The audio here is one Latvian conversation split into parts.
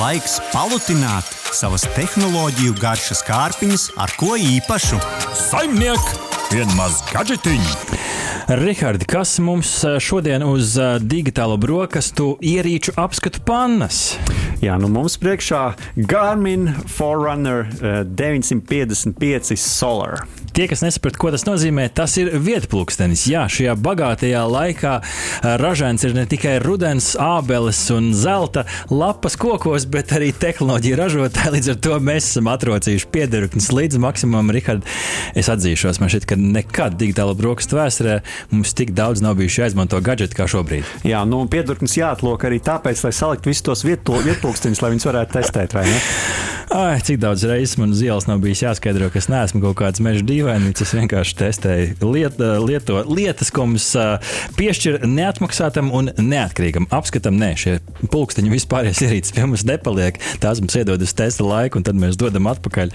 laiks palutināt savas tehnoloģiju garšas kārpiņas ar ko īpašu. Saimniek, vienmaz gadžetiņu! Rihards, kas mums šodien uz digitālo brokastu ierīču apskatu pannas? Jā, nu mums priekšā Garmin Forerunner 955 Solar. Tie, kas nesaprot, ko tas nozīmē, tas ir vietpūkstenis. Jā, šajā bagātajā laikā ražants ir ne tikai rudens, ābeles un zelta lapas kokos, bet arī tehnoloģija ražotāji. Līdz ar to mēs esam atrocījuši piederknes līdz maksimumam. Rihard, es atzīšos, man šķiet, ka nekad digitāla brokastu vēsturē mums tik daudz nav bijuši jāizmanto gadgeti kā šobrīd. Jā, nu piederknes jāatlok arī tāpēc, lai saliktu visus tos vietpūksteņus, lai viņus varētu testēt? Ai, cik daudz reizes man uz ielas nav bijis jāskaidro, ka es neesmu kaut kāds meža dīvainīgs. Es vienkārši testēju liet, lieto, lietas, ko mums piešķir neatmaksātam un neatkarīgam apskatam. Nē, šie pulksteņi vispārējais ierīces pie mums nepaliek. Tās mums iedod uz testa laiku, un tad mēs dodam atpakaļ.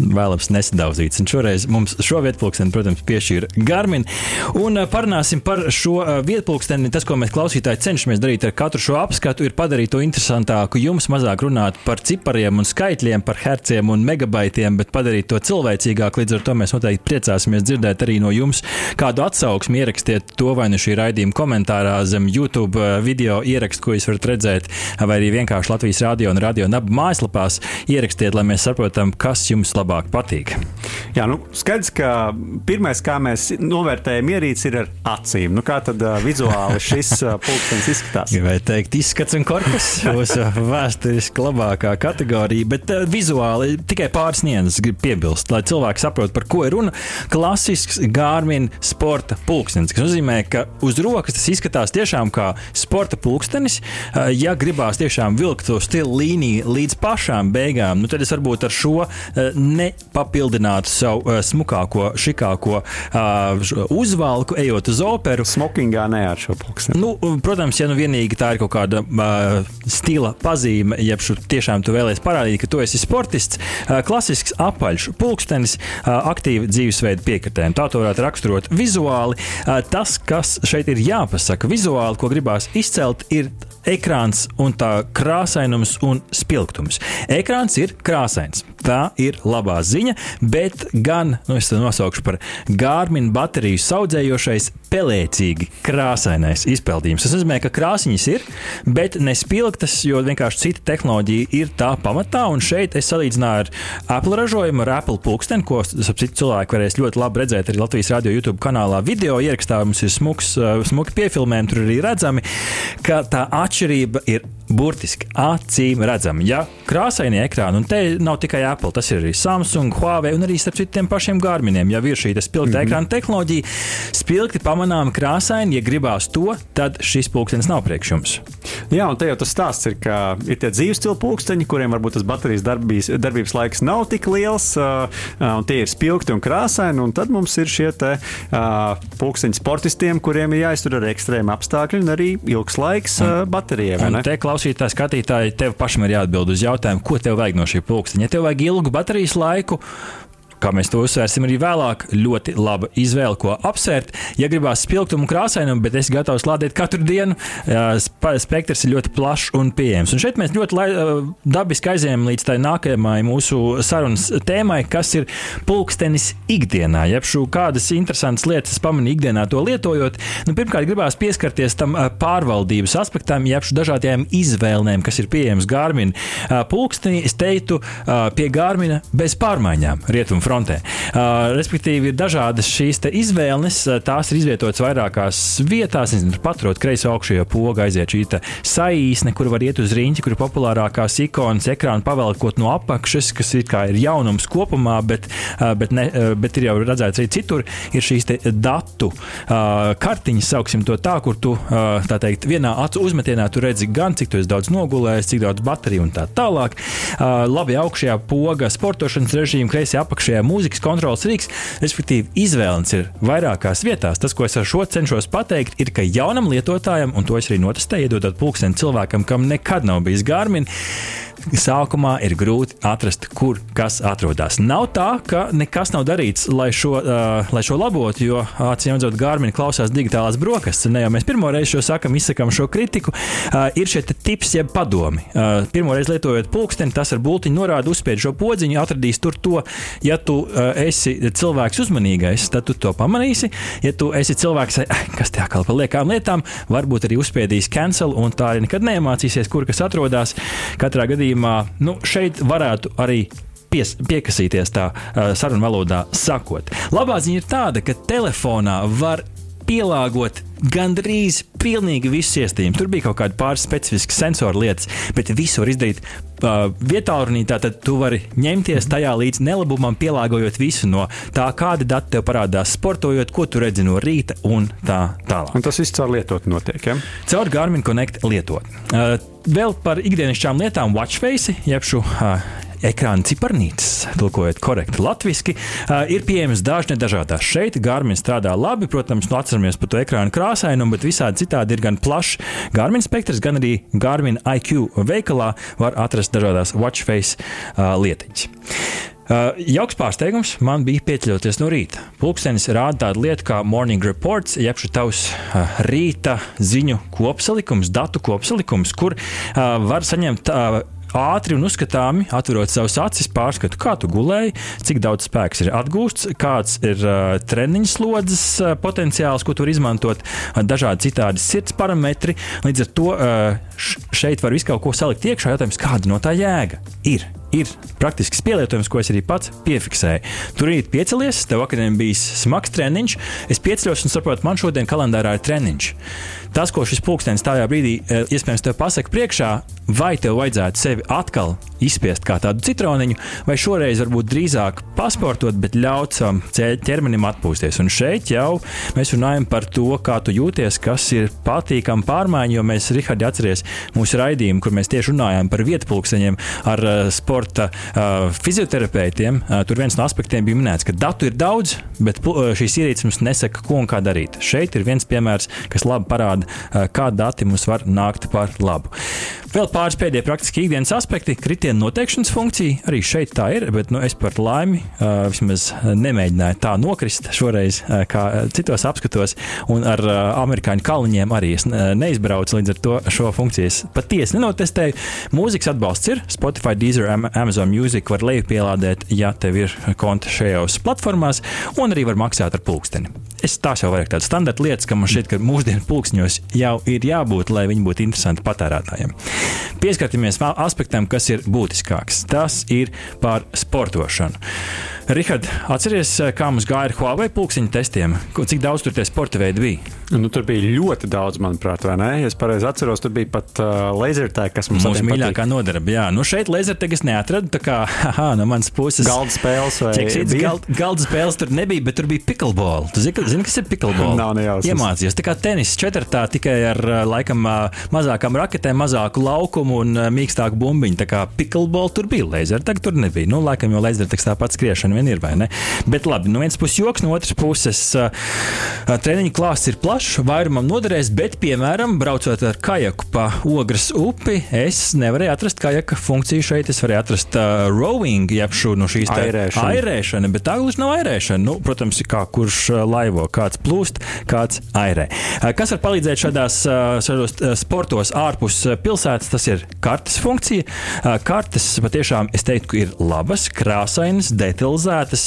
Vēlams nesadauzīts. Un šoreiz mums šo vietpulksteni, protams, piešķīra Garmin. Un parunāsim par šo vietpulksteni. Tas, ko mēs klausītāji cenšamies darīt ar katru šo apskatu, ir padarīt to interesantāku, jums mazāk runāt par cipariem un skaitļiem par herciem un megabaitiem, bet padarīt to cilvēcīgāk. Līdz ar to mēs noteikti priecāsimies dzirdēt arī no jums kādu atsauksmi. Ierakstiet to vai nu šī raidījuma komentārā zem YouTube eh, video ierakstu, ko jūs varat redzēt, vai arī vienkārši Latvijas radio un radio nabu mājaslapās ierakstiet, lai mēs saprotam, kas jums labāk patīk. Jā, nu, skaidrs, ka pirmais, kā mēs novērtējam ierīci, ir ar acīm. Nu, kā tad uh, vizuāli šis uh, pulkstenis izskatās? Gribēju teikt, izskats un korpus mūsu vēsturiski labākā kategorija, bet uh, vizuāli tikai pāris nianses gribu piebilst, lai cilvēki saprotu, par ko ir runa. Klasisks Gārmin sporta pulkstenis, kas nozīmē, ka uz rokas tas izskatās tiešām kā sporta pulkstenis. Ja gribās tiešām vilkt to stilu līniju līdz pašām beigām, nu tad es varbūt ar šo nepapildinātu savu smukāko, šikāko uzvalku, ejot uz operu. Smokingā ne ar šo pulksteni. Nu, protams, ja nu vienīgi tā ir kaut kāda stila pazīme, ja tiešām tu vēlēsies parādīt, ka tu esi sportists, klasisks apaļš pulkstenis, aktīva dzīvesveida piekritēm. Tā to varētu raksturot vizuāli. Tas, kas šeit ir jāpasaka vizuāli, ko gribās izcelt, ir ekrāns un tā krāsainums un spilgtums. Ekrāns ir krāsains. Tā ir labā ziņa, bet gan, nu, es to nosaukšu par Gārminu bateriju saudzējošais, pelēcīgi krāsainais izpildījums. Tas nozīmē, ka krāsiņas ir, bet nespilgtas, jo vienkārši cita tehnoloģija ir tā pamatā. Un šeit es salīdzināju ar Apple ražojumu, ar Apple pulksteni, ko citu cilvēku varēs ļoti labi redzēt arī Latvijas radio YouTube kanālā. Video ierakstā mums ir smuks, smuki piefilmējumi, tur arī redzami, ka tā atšķirība ir burtiski acīm redzama. Ja krāsainie ekrāni, un te nav tikai Apple, tas ir arī Samsung, Huawei un arī starp citiem pašiem Garminiem. Ja ir šī spilgta mm -hmm. ekrāna tehnoloģija, spilgti pamanām krāsaini, ja gribās to, tad šis pulkstenis nav priekš jums. Jā, un te jau tas stāsts ir, ka ir tie dzīves stila pulksteņi, kuriem varbūt tas baterijas darbības, darbības laiks nav tik liels, un tie ir spilgti un krāsaini, un tad mums ir šie te, pulksteņi sportistiem, kuriem ir jāiztur ar ekstrēmu apstākļu un arī ilgs laiks uh, baterijai klausītāji, skatītāji, tev pašam ir jāatbild uz jautājumu, ko tev vajag no šī pulksteņa. Ja tev vajag ilgu baterijas laiku, kā mēs to uzsvērsim arī vēlāk, ļoti laba izvēle, ko apsvērt. Ja gribās spilgtumu krāsainumu, bet es gatavs lādēt katru dienu, spektrs ir ļoti plašs un pieejams. Un šeit mēs ļoti dabiski aizējām līdz tai nākamajai mūsu sarunas tēmai, kas ir pulkstenis ikdienā. Jeb šo kādas interesantas lietas pamanīju ikdienā to lietojot. Nu, pirmkārt, gribās pieskarties tam pārvaldības aspektam, jeb šo dažādajām izvēlēm, kas ir pieejamas Gārmina pulkstenī. Es teiktu, pie Gārmina bez pārmaiņām. Rietumu frontē. Uh, respektīvi, ir dažādas šīs izvēles, tās ir izvietotas vairākās vietās. Nezinu, paturot kreiso augšējo pogu, aiziet šī saīsne, kur var iet uz riņķi, kur ir populārākās ikonas, ekrāna pavelkot no apakšas, kas ir, ir jaunums kopumā, bet, uh, bet, ne, uh, bet ir jau redzēts arī citur, ir šīs datu uh, kartiņas, sauksim to tā, kur tu uh, tā teikt, vienā acu uzmetienā tu redzi gan, cik tu esi daudz nogulējis, cik daudz bateriju un tā tālāk. Uh, labi, augšējā poga, sportošanas režīma, kreisajā apakšā šajā mūzikas kontrols rīks, respektīvi, izvēles ir vairākās vietās. Tas, ko es ar šo cenšos pateikt, ir, ka jaunam lietotājam, un to es arī notestēju, iedodot pulksteni cilvēkam, kam nekad nav bijis Garmin, sākumā ir grūti atrast, kur kas atrodas. Nav tā, ka nekas nav darīts, lai šo, uh, lai šo labotu, jo acīm redzot, Gārmini klausās digitālās brokastis. Ne jau mēs pirmo reizi šo sakam, izsakām šo kritiku. Uh, ir šie tips, jeb padomi. Uh, pirmo reizi lietojot pulksteni, tas ar bultiņu norāda, uzspiež šo podziņu, atradīs tur to. Ja tu uh, esi cilvēks uzmanīgais, tad tu to pamanīsi. Ja tu esi cilvēks, kas te atkal par liekām lietām, varbūt arī uzspiedīs cancel, un tā arī nekad neiemācīsies, kur kas atrodas. Katrā gadījumā nu, šeit varētu arī pies, piekasīties tā uh, sarunu valodā sakot. Labā ziņa ir tāda, ka telefonā var pielāgot gandrīz pilnīgi visus iestījumus. Tur bija kaut kāda pāris specifiska sensoru lietas, bet visu var izdarīt uh, vietā, runī. Tad tu vari ņemties tajā līdz nelabumam, pielāgojot visu no tā, kāda dati tev parādās, sportojot, ko tu redzi no rīta un tā tālāk. Un tas viss caur lietotu notiek. Ja? Caur Garmin Connect lietot. Uh, vēl par ikdienišķām lietām, Watchface, jeb šo uh, ekrāna ciparnītes, tulkojot korekti latviešu, ir pieejamas dažne dažādās. Šeit Garmin strādā labi, protams, nu atceramies par to ekrāna krāsainumu, bet visādi citādi ir gan plašs Garmin spektrs, gan arī Garmin IQ veikalā var atrast dažādas watchface lietiņas. Uh, jauks pārsteigums man bija pieceļoties no rīta. Pūkstens rāda tādu lietu kā Morning Reports, jeb šis tavs uh, rīta ziņu kopsalikums, datu kopsalikums, kur uh, var saņemt uh, ātri un uzskatāmi atverot savus acis, pārskatu, kā tu gulēji, cik daudz spēks ir atgūsts, kāds ir uh, treniņa slodzes uh, potenciāls, ko tur izmantot, uh, dažādi citādi sirds parametri. Līdz ar to uh, šeit var visu kaut ko salikt iekšā. Jautājums, kāda no tā jēga ir? Ir praktisks pielietojums, ko es arī pats piefiksēju. Tur rīt piecelies, tev vakarā bijis smags treniņš, es pieceļos un saprotu, man šodien kalendārā ir treniņš. Tas, ko šis pulkstenis tajā brīdī uh, iespējams tev pasaka priekšā, vai tev vajadzētu sevi atkal izspiest kā tādu citroniņu, vai šoreiz varbūt drīzāk pasportot, bet ļaut savam ķermenim atpūsties. Un šeit jau mēs runājam par to, kā tu jūties, kas ir patīkami pārmaiņa, jo mēs, Rihardi, atceries mūsu raidījumu, kur mēs tieši runājām par vietpulksteņiem ar uh, sporta uh, fizioterapeitiem. Uh, tur viens no aspektiem bija minēts, ka datu ir daudz, bet uh, šīs ierīces mums nesaka, ko un kā darīt. Šeit ir viens piemērs, kas labi parāda, uh, kā dati mums var nākt par labu. Vēl pāris pēdējie praktiski ikdienas aspekti. Kritienu noteikšanas funkcija arī šeit tā ir, bet nu, es par laimi uh, vismaz nemēģināju tā nokrist šoreiz, kā citos apskatos, un ar amerikāņu kalniņiem arī es neizbraucu. Līdz ar to šo funkciju es patiesi nenotestēju. Mūzikas atbalsts ir Spotify, Deezer, Amazon Music var lejupielādēt, ja tev ir konta šajās platformās, un arī var maksāt ar pulksteni. Es tās jau vairāk tādas standarta lietas, ka man šķiet, ka mūsdienu pulksteņos jau ir jābūt, lai viņi būtu interesanti patērētājiem. Pieskarties aspektam, kas ir būtiskāks. Tas ir par sportošanu. Rihard, atceries, kā mums gāja ar Huawei pulksteņu testiem? Cik daudz tur tie sporta veidi bija? Nu, tur bija ļoti daudz, manuprāt, vai ne? Ja es pareizi atceros, tur bija pat uh, lasertēga, kas mums Mūsu mīļākā nodarbe. Jā, nu šeit lasertēgas neatradu. Tā kā haha, no manas puses. Galda spēles vai galda spēles tur nebija, bet tur bija pickleball. Tu zini, zini kas ir pickleball? Nav nejausmas. Iemācījos. Tā kā tenis četrtā tikai ar laikam mazākām raketēm, mazāku laukumu un mīkstāku bumbiņu. Tā kā pickleball tur bija lasertēga, tur nebija. Nu, laikam jau lasertēgas tāpat skriešana vien ir, vai ne? Bet labi, no vienas puses joks, no otras puses treniņu klāsts ir plašs vairumam noderēs, bet, piemēram, braucot ar kajaku pa ogres upi, es nevarēju atrast kajaka funkciju šeit. Es varēju atrast uh, rowing, jeb šo no šīs airēšana. airēšana, bet tā gluži nav airēšana. Nu, protams, kā kurš uh, laivo, kāds plūst, kāds airē. Uh, kas var palīdzēt šādās, uh, šādos sportos ārpus pilsētas, tas ir kartes funkcija. Kartes patiešām, es teiktu, ir labas, krāsainas, detalizētas.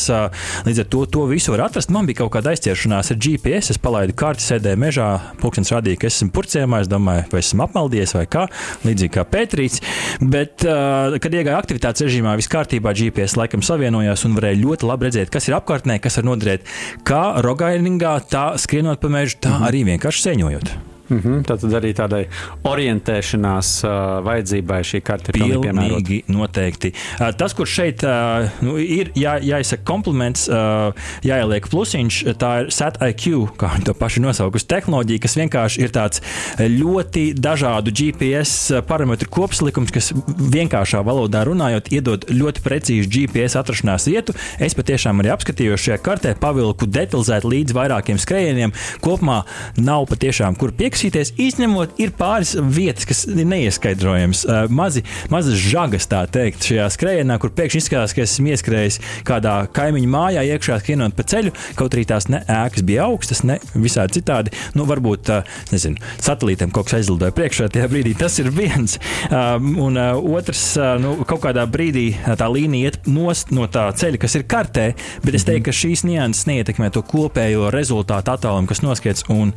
Līdz ar to to visu var atrast. Man bija kaut kāda aizķeršanās ar GPS, es palaidu kartes sēdēju mežā, pūkstens radīja, ka esmu purcēmā, es domāju, vai esmu apmaldies vai kā, līdzīgi kā Pētrīts. Bet, kad iegāja aktivitātes režīmā, viss kārtībā, GPS laikam savienojās un varēja ļoti labi redzēt, kas ir apkārtnē, kas var noderēt kā rogainingā, tā skrienot pa mežu, tā mhm. arī vienkārši sēņojot. Mm -hmm, tad arī tādai orientēšanās uh, vajadzībai šī karte ir pilnīgi noteikti. Uh, tas, kur šeit uh, nu, ir jā, jāizsaka kompliments, uh, jāieliek plusiņš, tā ir SAT-IQ, kā viņi to paši nosaukusi, tehnoloģija, kas vienkārši ir tāds ļoti dažādu GPS parametru kopslikums, kas vienkāršā valodā runājot, iedod ļoti precīzu GPS atrašanās vietu. Es patiešām arī apskatījos šajā kartē, pavilku detalizēti līdz vairākiem skrējieniem. Kopumā nav patiešām kur piekst piekasīties. Izņemot, ir pāris vietas, kas ir neieskaidrojamas. Uh, mazi, mazas žagas, tā teikt, šajā skrējienā, kur pēkšņi izskatās, ka esmu ieskrējis kādā kaimiņu mājā, iekšā skrienot pa ceļu, kaut arī tās ne ēkas bija augstas, ne visādi citādi. Nu, varbūt, uh, nezinu, satelītam kaut kas aizlidoja priekšā tajā brīdī. Tas ir viens. Um, un uh, otrs, uh, nu, kaut kādā brīdī tā līnija iet nost no tā ceļa, kas ir kartē, bet es teiktu, ka šīs nianses neietekmē to kopējo rezultātu attālumu, kas noskiets un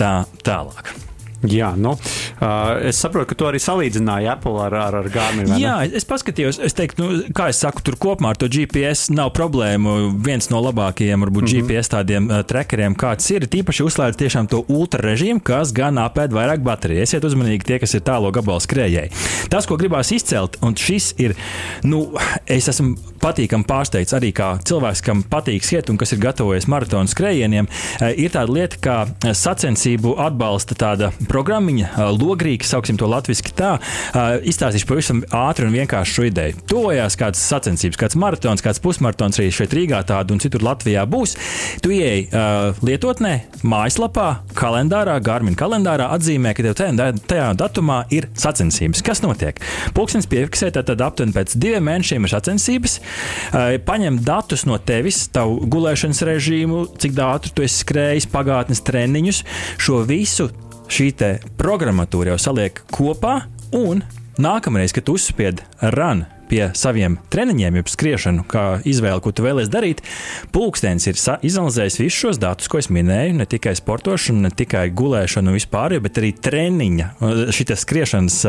tā tālāk. понеділок. Jā, nu, uh, es saprotu, ka tu arī salīdzināji Apple ar, ar, ar Garmin. Jā, es paskatījos, es teiktu, nu, kā es saku, tur kopumā ar to GPS nav problēmu. Viens no labākajiem, varbūt, mm -hmm. GPS tādiem uh, trackeriem, kāds ir, tīpaši uzslēdz tiešām to ultra režīmu, kas gan apēd vairāk bateriju. Esiet uzmanīgi tie, kas ir tālo gabalu skrējēji. Tas, ko gribās izcelt, un šis ir, nu, es esmu patīkami pārsteigts arī kā cilvēks, kam patīk skriet un kas ir gatavojies maratonu skrējieniem, ir tāda lieta, kā sacensību atbalsta tāda programmiņa, logrīka, sauksim to latviešu tā, izstāstīšu pavisam ātri un vienkārši šo ideju. Tojās kāds sacensības, kāds maratons, kāds pusmaratons arī šeit Rīgā tādu un citur Latvijā būs. Tu ieej lietotnē, mājaslapā, kalendārā, Garmin kalendārā atzīmē, ka tev tajā, tajā datumā ir sacensības. Kas notiek? Pūkstens piefiksē, tad aptuveni pēc diviem mēnešiem ir sacensības. Paņem datus no tevis, tavu gulēšanas režīmu, cik ātri tu esi skrējis, pagātnes treniņus, šo visu šī programmatūra jau saliek kopā, un nākamreiz, kad uzspied run pie saviem treniņiem, jeb skriešanu, kā izvēle, ko tu vēlēsies darīt, pulkstenis ir izanalizējis visus šos datus, ko es minēju, ne tikai sportošanu, ne tikai gulēšanu vispār, bet arī treniņa, šīs skriešanas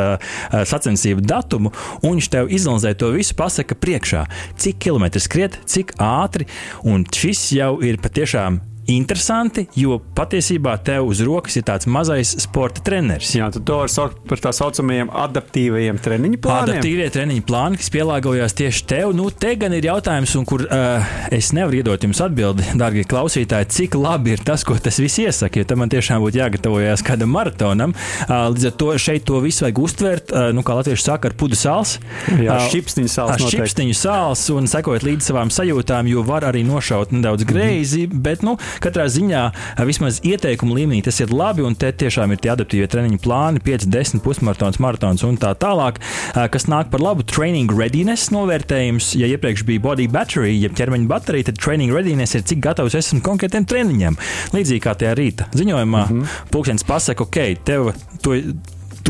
sacensību datumu, un viņš tev izanalizē to visu, pasaka priekšā, cik kilometri skriet, cik ātri, un šis jau ir patiešām interesanti, jo patiesībā tev uz rokas ir tāds mazais sporta treneris. Jā, tu to vari saukt par tā saucamajiem adaptīvajiem treniņu plāniem. Adaptīvie treniņu plāni, kas pielāgojās tieši tev. Nu, te gan ir jautājums, un kur uh, es nevaru iedot jums atbildi, darbie klausītāji, cik labi ir tas, ko tas viss iesaka. Jo tam man tiešām būtu jāgatavojas kādam maratonam. Uh, līdz ar to šeit to visu vajag uztvert, uh, nu, kā latvieši saka, ar pudu sāls. Jā, uh, šipstiņu sāls. Ar šipstiņu sāls un sekot līdz savām sajūtām, jo var arī nošaut nedaudz greizi, mm -hmm. bet, nu, katrā ziņā vismaz ieteikumu līmenī tas ir labi, un te tiešām ir tie adaptīvie treniņu plāni, 5, 10 pusmaratons, maratons un tā tālāk, kas nāk par labu training readiness novērtējums. Ja iepriekš bija body battery, jeb ķermeņa baterija, tad training readiness ir cik gatavs esmu konkrētiem treniņiem. Līdzīgi kā tajā rīta ziņojumā, mm -hmm. pulkstenis pasaka, ok, tev to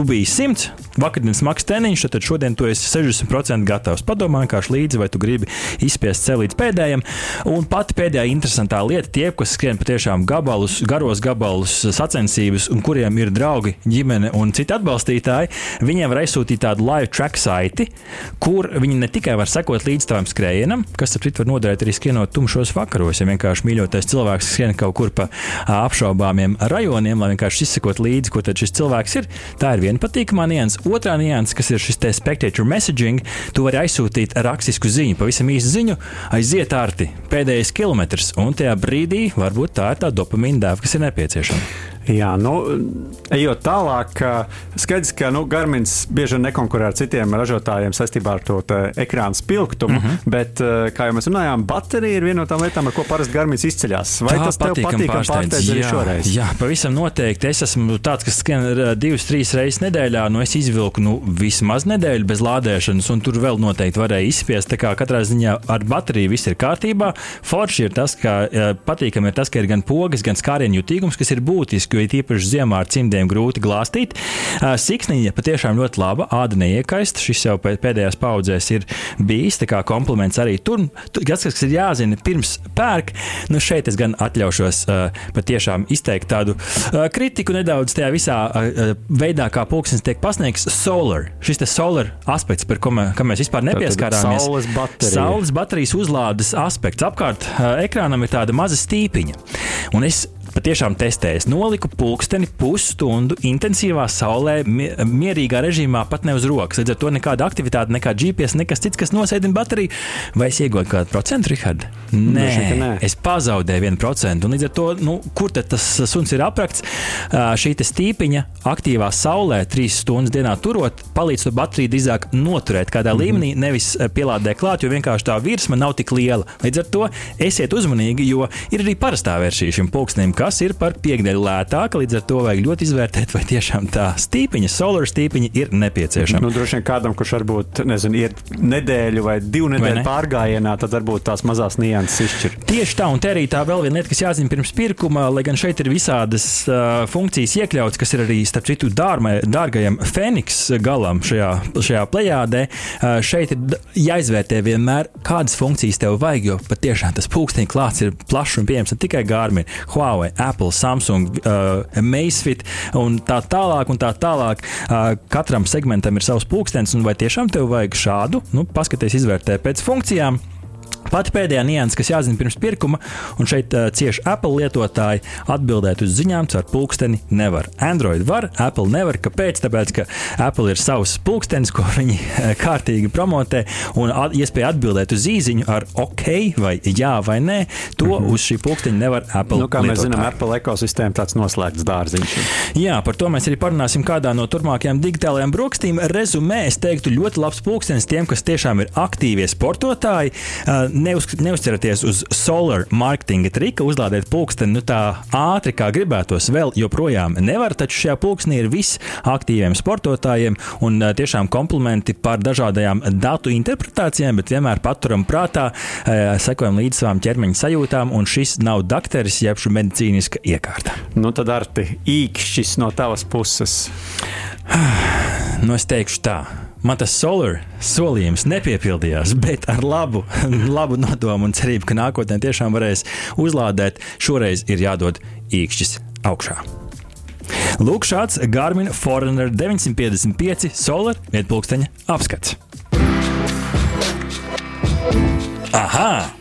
tu biji 100, vakardienas smags teniņš, tad šodien tu esi 60% gatavs. Padomā vienkārši līdzi, vai tu gribi izspiest sev līdz pēdējiem. Un pati pēdējā interesantā lieta, tie, kas skrien patiešām gabalus, garos gabalus, sacensības, un kuriem ir draugi, ģimene un citi atbalstītāji, viņiem var aizsūtīt tādu live track saiti, kur viņi ne tikai var sekot līdz tavam skrējienam, kas, ap citu, var noderēt arī skrienot tumšos vakaros, ja vienkārši mīļotais cilvēks skrien kaut kur pa apšaubāmiem rajoniem, lai vienkārši izsekot līdzi, ko tad šis cilvēks ir. Tā ir viena patīkamā nianses. Otrā nianses, kas ir šis te spectator messaging, tu vari aizsūtīt rakstisku ziņu, pavisam īsu ziņu, aiziet ārti pēdējais kilometrs, un tajā brīdī varbūt tā ir tā dopamīna dēva, kas ir nepieciešama. Jā, nu, ejot tālāk, skaidrs, ka nu, Garmins bieži vien nekonkurē ar citiem ražotājiem saistībā ar to ekrāna spilgtumu, mhm. -huh. bet, kā jau mēs runājām, baterija ir viena no tām lietām, ar ko parasti Garmins izceļas. Vai Tā tas tev patīk pārsteidz arī šoreiz? Jā, pavisam noteikti. Es esmu tāds, kas skan divas, trīs reizes nedēļā, nu es izvilku nu, vismaz nedēļu bez lādēšanas, un tur vēl noteikti varēja izspiest. Tā kā katrā ziņā ar bateriju viss ir kārtībā. Forši ir tas, ka patīkami ir tas, ka ir gan pogas, gan skārienu jutīgums, kas ir būtiski jo īpaši ziemā ar cimdiem grūti glāstīt. Siksniņa patiešām ļoti laba, āda neiekaist. Šis jau pēdējās paudzēs ir bijis kā kompliments arī tur. Tas, kas ir jāzina pirms pērk, nu šeit es gan atļaušos patiešām izteikt tādu kritiku nedaudz tajā visā veidā, kā pulksnes tiek pasniegts. Solar, šis te solar aspekts, par ko mē, mēs vispār nepieskārāmies. Saules baterija. Saules baterijas uzlādes aspekts. Apkārt ekrānam ir tāda maza stīpiņa. Un es patiešām testējis. Noliku pulksteni pusstundu intensīvā saulē, mierīgā režīmā, pat ne uz rokas. Līdz ar to nekāda aktivitāte, nekā GPS, nekas cits, kas nosēdina bateriju. Vai es iegūstu kādu procentu, Rihard? Nē, nē, es pazaudēju vienu procentu. Līdz ar to, nu, kur tas suns ir aprakts? Šī stīpiņa aktīvā saulē, trīs stundas dienā turot, palīdz to bateriju drīzāk noturēt kādā mm -hmm. līmenī, nevis pielādēt klāt, jo vienkārši tā virsma nav tik liela. Līdz ar to esiet uzmanīgi, jo ir arī parastā versija šim pulkstenim kas ir par piekdēļu lētāka. Līdz ar to vajag ļoti izvērtēt, vai tiešām tā stīpiņa, solar stīpiņa ir nepieciešama. Nu, droši vien kādam, kurš varbūt nezinu, ir nedēļu vai divu nedēļu ne? pārgājienā, tad varbūt tās mazās nianses izšķir. Tieši tā, un te arī tā vēl viena lieta, kas jāzina pirms pirkuma, lai gan šeit ir visādas uh, funkcijas iekļautas, kas ir arī starp citu dārmai, dārgajam Feniks galam šajā, šajā plējādē. Uh, šeit ir jāizvērtē vienmēr, kādas funkcijas tev vajag, jo patiešām tas pulksteņa klāts ir plašs un pieejams ne tikai Garmin, Huawei, Apple, Samsung, uh, Amazfit un tā tālāk. Un tā tālāk. Uh, katram segmentam ir savs pulkstenis, un vai tiešām tev vajag šādu? Nu, paskaties, izvērtē pēc funkcijām. Pati pēdējā nianses, kas jāzina pirms pirkuma, un šeit uh, cieši Apple lietotāji atbildēt uz ziņām caur pulksteni nevar. Android var, Apple nevar. Kāpēc? Tāpēc, ka Apple ir savs pulkstenis, ko viņi eh, kārtīgi promotē, un at, iespēja atbildēt uz īsiņu ar OK vai jā vai nē, to mm -hmm. uz šī pulksteņa nevar Apple. Nu, kā mēs lietotāji. zinām, Apple ekosistēma tāds noslēgts dārziņš. Jā, par to mēs arī parunāsim kādā no turpmākajām digitālajām brokstīm. Rezumē, es teiktu, ļoti labs pulkstenis tiem, kas tiešām ir aktīvie sportotāji. Uh, Neuz, neuzceraties uz solar marketinga trika, uzlādēt pulksteni nu, tā ātri, kā gribētos. Vēl joprojām nevar, taču šajā pulkstenī ir viss aktīviem sportotājiem un tiešām komplimenti par dažādajām datu interpretācijām, bet vienmēr paturam prātā, sekojam līdz savām ķermeņa sajūtām, un šis nav dakteris, jeb šī medicīniska iekārta. Nu, tad ar īkšķis no tavas puses. Nu, es teikšu tā. Man tas solar solījums nepiepildījās, bet ar labu, labu nodomu un cerību, ka nākotnē tiešām varēs uzlādēt, šoreiz ir jādod īkšķis augšā. Lūk, šāds Garmin Foreigner 955 solar vietpulksteņa apskats. Aha!